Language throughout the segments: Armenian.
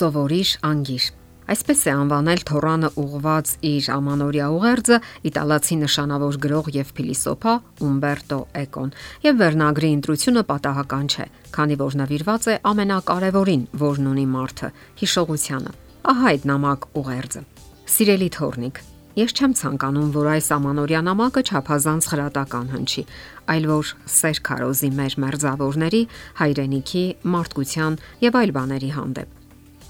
Սովորիր անգիր։ Այսպես է անվանել Թորանը ուղված իր ամանորյա ուղերձը իտալացի նշանավոր գրող եւ փիլիսոփա Ումբերտո Էկոն։ Եվ վերնագրի ընտրությունը պատահական չէ, քանի որ նվիրված է ամենակարևորին, որն ունի մարդը՝ հիշողությանը։ Ահա այդ նամակ ուղերձը։ Սիրելի Թորնիկ, Ես չեմ ցանկանում, որ այս ամանորյա նամակը չափազանց խրատական հնչի, այլ որ սեր քարոզի մեր մերձավորների, հայրենիքի, մարդկության եւ այլ բաների հանդեպ։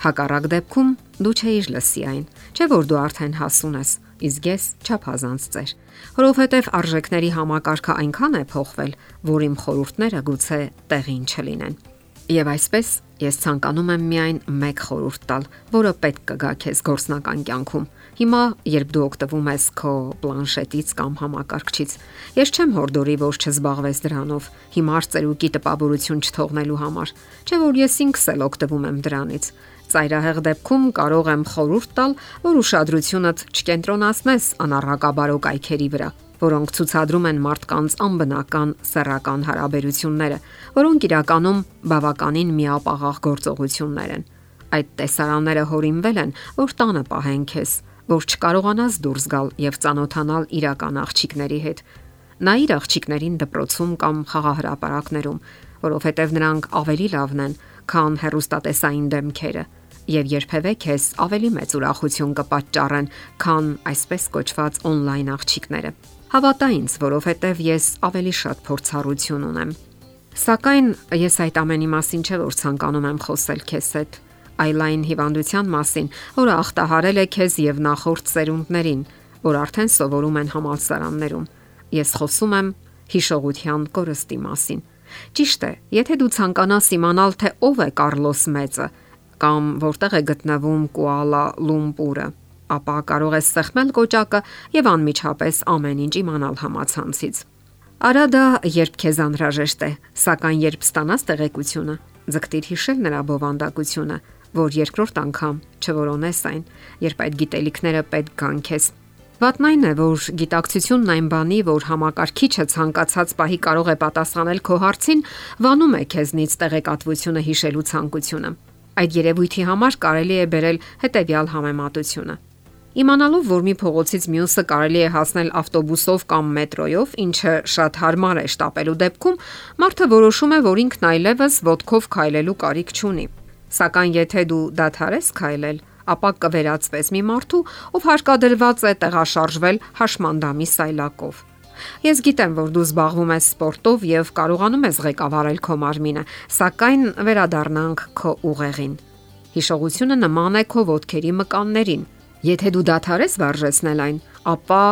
Հակառակ դեպքում դու չէիր լսի այն, չէ որ դու արդեն հասուն ես, իսկ ես չափազանց ծեր։ Որովհետև արժեքների համակարգը այնքան է փոխվել, որ իմ խորհուրդները գուցե տեղին չլինեն։ Եվ այսպես ես ցանկանում եմ միայն մեկ խորհուրդ տալ, որը պետք կգա քեզ գործնական կյանքում։ Հիմա, երբ դու օգտվում ես քո պլանշետից կամ համակարգչից, ես չեմ հորդորի, որ չզբաղվես դրանով, հիմա ծերուկի տպավորություն չթողնելու համար, չէ որ ես ինքս էլ օգտվում եմ դրանից։ Ծայրահեղ դեպքում կարող եմ խորհուրդ տալ, որ ուշադրությունդ չկենտրոնացնես անառակաբարո կայքերի վրա, որոնք ցուցադրում են մարդկանց անբնական սեռական հարաբերությունները, որոնք իրականում բավականին միապաղաղ գործողություններ են։ Այդ տեսարանները հորինվել են, որ տանը պահեն քեզ, որ չկարողանաս դուրս գալ եւ ճանոթանալ իրական աղջիկների հետ։ Նա իր աղջիկներին դպրոցում կամ խաղահրապարակներում, որովհետև նրանք ավելի լավն են, քան հերոստատեսային դեմքերը եւ երբևէ քեզ ավելի մեծ ուրախություն կպատճառեն, քան այսպես կոչված on-line աղջիկները։ Հավատա ինձ, որովհետեւ ես ավելի շատ փորձառություն ունեմ։ Սակայն ես այդ ամենի մասին չէ որ ցանկանում եմ խոսել քեզ հետ, այլ այն հիվանդության մասին, որը ախտահարել է քեզ եւ նախորդ սերունդներին, որ արդեն սովորում են համալսարաններում։ Ես խոսում եմ հիշողության կորստի մասին։ Ճիշտ է, եթե դու ցանկանաս իմանալ, թե ով է Կարլոս Մեծը, կամ որտեղ է գտնվում Կուալա Լումպուրը, ապա կարող ես սեղմել կոճակը եւ անմիջապես ամեն ինչ իմանալ համացանցից։ Արա դա երբ քեզ անհրաժեշտ է, սակայն երբ ստանաս տեղեկությունը, ձգտիր հիշել նրա բովանդակությունը, որ երկրորդ անգամ չորոնես այն, երբ այդ գիտելիքները պետք կան քեզ։ Վատն այն է, որ գիտակցությունն այն բանի, որ համակարգիչը ցանկացած պահի կարող է պատասխանել քո հարցին, վանում է քեզնից տեղեկատվությունը հիշելու ցանկությունը։ Այդ երևույթի համար կարելի է բերել հետևյալ համեմատությունը։ Իմանալով, որ մի փողոցից մյուսը կարելի է հասնել ավտոբուսով կամ մետրոյով, ինչը շատ հարմար է շտապելու դեպքում, մարդը որոշում է, որ ինքն այլևս ոդկով քայլելու կարիք չունի։ Սակայն եթե դու դադարես քայլել, ապա կվերածվես մի մարդու, ով հարկադրված է տեղաշարժվել հաշմանդամի սայլակով։ Ես գիտեմ, որ դու զբաղվում ես սպորտով եւ կարողանում ես ղեկավարել քո մարմինը, սակայն վերադառնանք քո ուղեղին։ Հիշողությունը նման է քո ոտքերի մկաններին։ Եթե դու դադարես վարժեցնել այն, ապա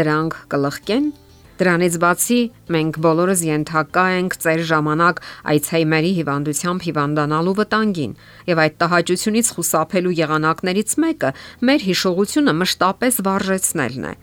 դրանք կլխկեն Դրանից բացի մենք բոլորս ենթակա ենք ծեր ժամանակ այցհեյմերի հիվանդությամբ հիվանդանալու վտանգին, եւ այդ տհաճությունից խուսափելու եղանակներից մեկը մեր հիշողությունը մշտապես վարժեցնելն է։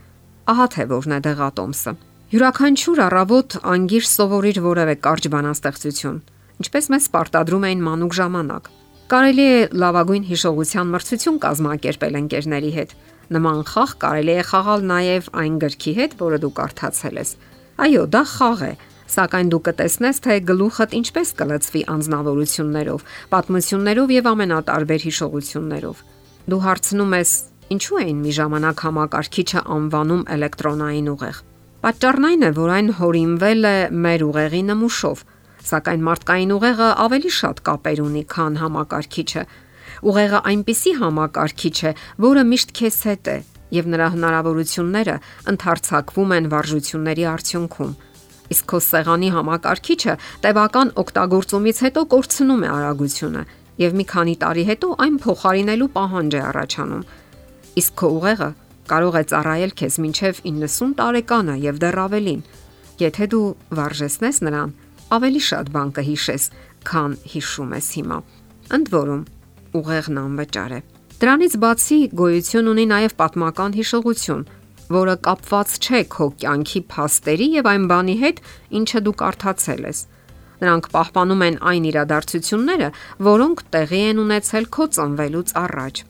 Ահա թե որն է դեղատոմսը։ Յուրաքանչյուր առավոտ անգիր սովորիր որևէ կարճ բանաստեղծություն, ինչպես մեզ պարտադրում էին մանուկ ժամանակ։ Կարելի է լավագույն հիշողության մրցություն կազմակերպել ընկերների հետ։ Նման խաղ կարելի է խաղալ նաև այն գրքի հետ, որը դու կարդացել ես։ Այո, դա խաղ է, սակայն դու կտեսնես, թե գլուխդ ինչպես կլծվի անznավորություններով, պատմություններով եւ ամենատարբեր հիշողություններով։ Դու հարցնում ես, Ինչու էին մի ժամանակ համակարգիչը անվանում էլեկտրոնային ուղեղ։ Պատճառն այն է, որ այն հորինվել է մեր ուղեղի նմուշով, սակայն մարդկային ուղեղը ավելի շատ կապեր ունի, քան համակարգիչը։ Ուղեղը այնպիսի համակարգիչ է, որը միշտ քեզ հետ է, եւ նրա հնարավորությունները ընդհարցակվում են վարժությունների արդյունքում։ Իսկ քո սեղանի համակարգիչը տևական օգտագործումից հետո կորցնում է արագությունը եւ մի քանի տարի հետո այն փոխարինելու պահանջ է առաջանում իսկ քո ուղեղը կարող է ծառայել քեզ մինչև 90 տարեկանը եւ դեռ ավելին։ Եթե դու վարժեսնես նրան, ավելի շատ բան կհիշես, քան հիշում ես հիմա։ Ընդ որում, ուղեղն անվճար է։ Դրանից բացի գոյություն ունի նաև պատմական հիշողություն, որը կապված չէ քո կյանքի փաստերի եւ այն բանի հետ, ինչը դու կարդացել ես։ Նրանք պահպանում են այն իրադարձությունները, որոնք տեղի են ունեցել քո ծնվելուց առաջ։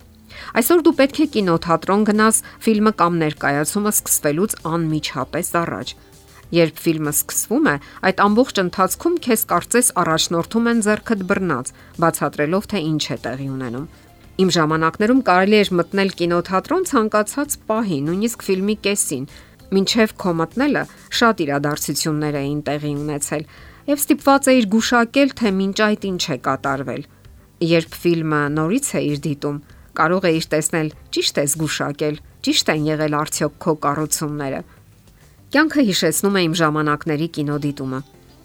Այսօր դու պետք է կինոթատրոն գնաս ֆիլմը կամ ներկայացումը սկսվելուց անմիջապես առաջ։ Երբ ֆիլմը սկսվում է, այդ ամբողջ ընթացքում քեզ կարծես առաջնորդում են зерքդ բռնած, բացատրելով թե ինչ է տեղի ունենում։ Իմ ժամանակներում կարելի էր մտնել կինոթատրոն ցանկացած պահի, նույնիսկ ֆիլմի կեսին։ Մինչև քո մտնելը շատ իրադարձություններ էին տեղի ունեցել, եւ ստիպված էիր գուշակել, թե մինչ այդ ինչ է կատարվել։ Երբ ֆիլմը նորից է իր դիտում, կարող էիր տեսնել ճիշտ է զգուշակել, ճիշտ են եղել արդյոք քո կառուցումները։ Կյանքը հիշեցնում է իմ ժամանակների կինոդիտումը։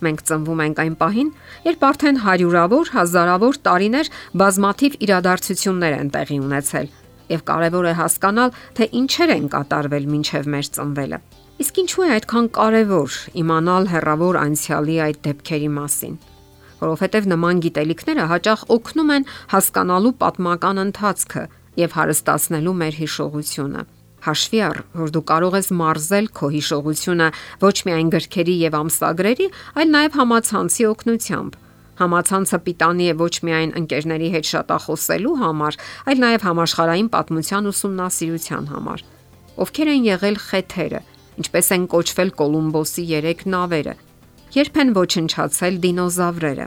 Մենք ծնվում ենք այն պահին, երբ արդեն հարյուրավոր, հազարավոր տարիներ բազմաթիվ իրադարձություններ են տեղի ունեցել, եւ կարեւոր է հասկանալ, թե ինչեր են կատարվել մինչեւ մեր ծնվելը։ Իսկ ինչու է այդքան կարևոր իմանալ հերավոր անցյալի այդ դեպքերի մասին որովհետև նման գիտելիքները հաճախ օգնում են հասկանալու պատմական ընթացքը եւ հարստացնելու մեր հիշողությունը։ Հաշվի առ, որ դու կարող ես մարզել քո հիշողությունը ոչ միայն գրքերի եւ ամսագրերի, այլ նաեւ համացանցի օգնությամբ։ Համացանցը պիտանի է ոչ միայն ընկերների հետ շատախոսելու համար, այլ նաեւ համաշխարհային պատմության ուսումնասիրության համար։ Ովքեր են եղել խեթերը, ինչպես են կոչվել Կոլումբոսի 3 նավերը։ Երբ են ոչնչացել դինոզավրերը։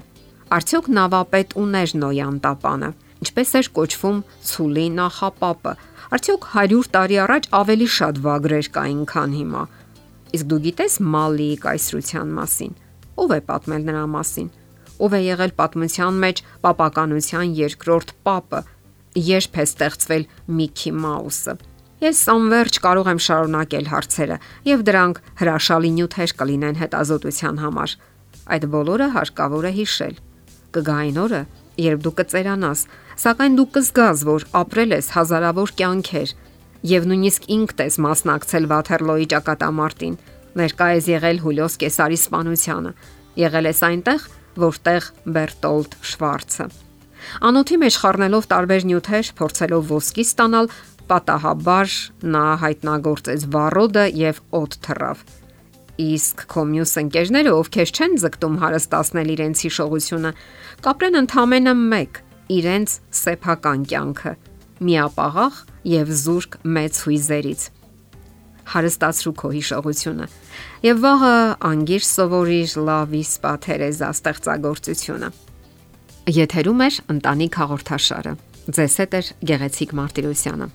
Արդյոք նավապետ ուներ Նոյան տապանը։ Ինչպես էր կոչվում Ցուլի նախապապը։ Արդյոք 100 տարի առաջ ավելի շատ վագրեր կային, քան հիմա։ Իսկ դու գիտես Մալիի կայսրության մասին։ Ո՞վ է պատմել նրա մասին։ Ո՞վ է եղել պատմության մեջ պապականության երկրորդ պապը։ Երբ է ստեղծվել Միքի Մաուսը։ Ես անverջ կարող եմ շարունակել հարցերը, եւ դրանք հրաշալի նյութեր կլինեն հետազոտության համար։ Այդ բոլորը հարկավոր է հիշել։ Կգա այն օրը, երբ դու կծերանաս, սակայն դու կզգաս, որ ապրել ես հազարավոր կյանքեր եւ նույնիսկ ինքդ ես մասնակցել Վաթերլոյի ճակատամարտին, ներկա ես եղել Հուլիոս Կեսարի սպանությանը, եղել ես այնտեղ, որտեղ Բերտոլդ Շվարցը Անոթի մեջ խառնելով տարբեր նյութեր, փորձելով ոսկի ստանալ, Պատահաբար նա հայտնագործեց վառոդը եւ օդ թռավ։ Իսկ կոմյուս ընկերները, ովքեր չեն ձգտում հարստացնել իրենց հիշողությունը, կապրեն ընդամենը մեկ՝ իրենց սեփական կյանքը՝ միապաղաղ եւ զուրկ մեծ հույզերից հարստացրու քո հիշողությունը եւ վաղը անգիր սովորիր լավի սպա Թերեզա ստեղծագործությունը եթերում է ընտանիք հաղորդաշարը ձեզ հետ է գեղեցիկ մարտիրոսյանը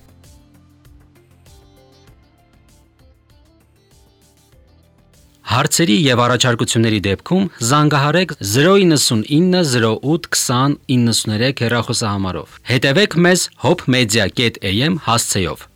Հարցերի եւ առաջարկությունների դեպքում զանգահարեք 099 08 20 93 հեռախոսահամարով։ Հետևեք մեզ hopmedia.am հասցեով։